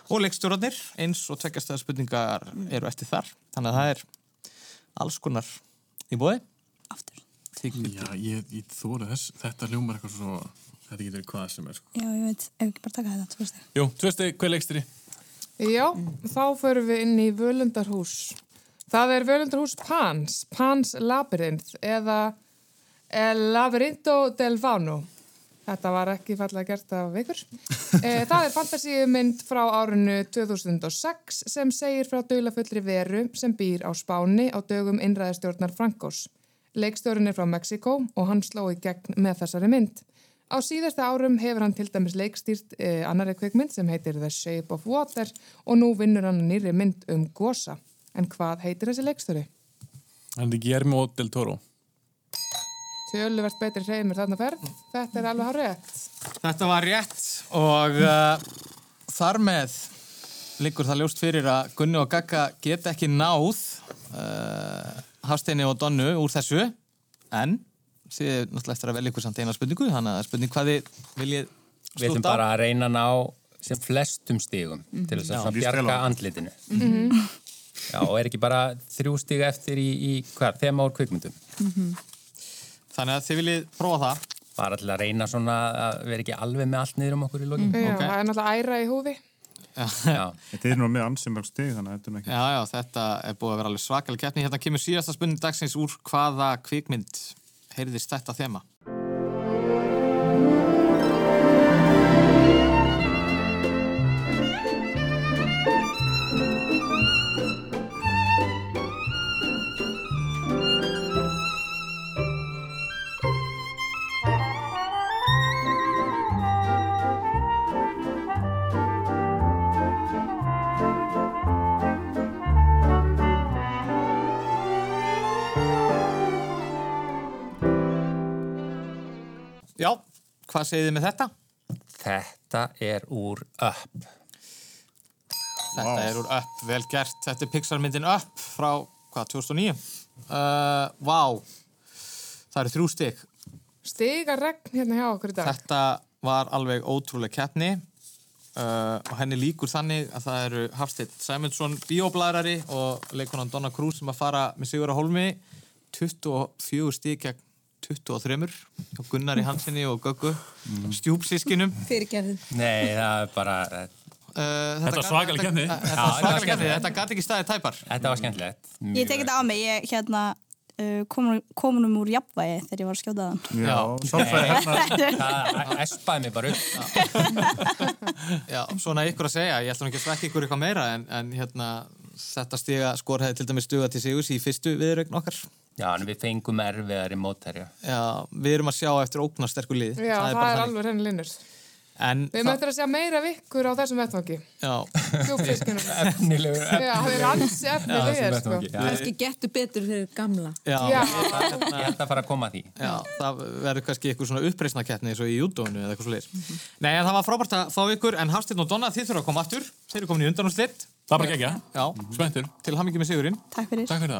og leikstjórnarnir. Eins og tveggjastega spurningar eru eftir þar. Þannig að það er alls konar í bóði. Aftur. Já, ég, ég þóra þess. Þetta hljómar eitthvað svo... Þetta getur hvað sem er, sko. Já, ég veit, ef ekki bara taka þetta, veist þig. Jú, tvö steg, hver leikstri? Já, þá förum við inn í Völundarhús. Það er Völundarhús Pans, Pans Labyrinth eða El Labyrinto del Fauno. Þetta var ekki fallega gert af ykkur. [LAUGHS] Eh, Það er fantasíumynd frá árinu 2006 sem segir frá döglafullri veru sem býr á Spáni á dögum innræðistjórnar Frankos. Leikstjórinn er frá Mexiko og hann sló í gegn með þessari mynd. Á síðasta árum hefur hann til dæmis leikstýrt eh, annari kvikmynd sem heitir The Shape of Water og nú vinnur hann nýri mynd um Gosa. En hvað heitir þessi leikstjóri? Hann er Guillermo del Toro. Töluvert betri hreimur þarna ferð. Þetta er alveg hár rétt. Þetta var rétt og uh, þar með liggur það ljóst fyrir að Gunni og Gagga geta ekki náð uh, Hafsteini og Donnu úr þessu en þið er náttúrulega eftir að velja ykkur samt eina spurningu þannig að er spurning hvað þið viljið Við ætlum slúta bara að reyna að ná sem flestum stigum til þess að bjarga andlitinu. Mhm. Já, og er ekki bara þrjú stig eftir í, í hvað, þema úr kvikmyndum. Þannig að þið viljið prófa það. Bara til að reyna svona að vera ekki alveg með allt niður um okkur í lokin. Já, það er náttúrulega æra í húfi. Þetta er nú með þannig að þetta er nú ekki Já, já, þetta er búið að vera alveg svakalig keppni. Hérna kemur síðasta spurning dagsins úr hvaða kvikmynd heyrðist þetta þema. Hvað segið þið með þetta? Þetta er úr Up. Þetta er úr Up, vel gert. Þetta er Pixar-myndin Up frá, hvað, 2009? Uh, vá, það eru þrjú stygg. Stiga regn hérna hjá okkur í dag. Þetta var alveg ótrúlega keppni uh, og henni líkur þannig að það eru Hafsteinn Sæmundsson bioblæðrari og leikonan Donna Cruz sem að fara með Sigur á Holmi 24 stík gegn 23 og Gunnari Hansinni og Göggu stjúpsískinum Fyrirgerðið. Nei, það er bara... Uh, Þetta var svakaleg keppni. Þetta gæti ekki staðið tæpar Þetta var skemmtilegt. Ég tek þetta á mig, ég hérna uh, komin, kominum úr jafnvægi þegar ég var að skjóta þann. Já, sálfræði hérna. [LAUGHS] Það espaði mig bara upp. [LAUGHS] Já, svona ykkur að segja, ég ætla nú ekki að svekka ykkur eitthvað meira en, en hérna, þetta stiga skor hefði til dæmis stuga til sigus í fyrstu viðrögn okkar Já, en við fengum erfiðari mótherja. Já, við erum að sjá eftir óknarsterku lið Já, það, bara er þannig. alveg henni linnur. En Við möttum að segja meira vikkur á þessum vettvangi. Já. Djúpfiskinum. [LAUGHS] Efnilegur. Já, það er ansi efnilegir, sko. Kannski getur betur fyrir gamla. Já, Já. Ég ætla að fara að koma að því. Já, það verður kannski eitthvað svona uppreisnakeppni eins og í júdónu eða eitthvað svo leir. Nei, en það var frábært að fá ykkur, en Hafsteinn og Donna, þið þurfa að koma aftur. Þeir eru komin í undanúrslit. Það er bara gegja. Já. Spenntur. Til hamingi með sigurinn. Takk fyrir. Takk fyrir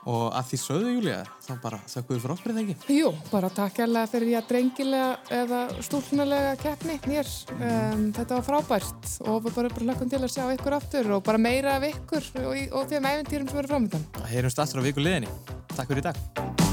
það. Að það. Og að því sögðu, Júlía, þá bara þökkuðu fyrir okkur, eða ekki? Jú, bara takk hérlega fyrir ég drengilega eða stúlkunalega keppni mér. Um, þetta var frábært og við bara, bara hlökkum til að sjá ykkur aftur og bara meira af ykkur og, og þeim æfintýrum sem verður framöndan. Heyrumst aftur á viku liðinni. Takk fyrir í dag.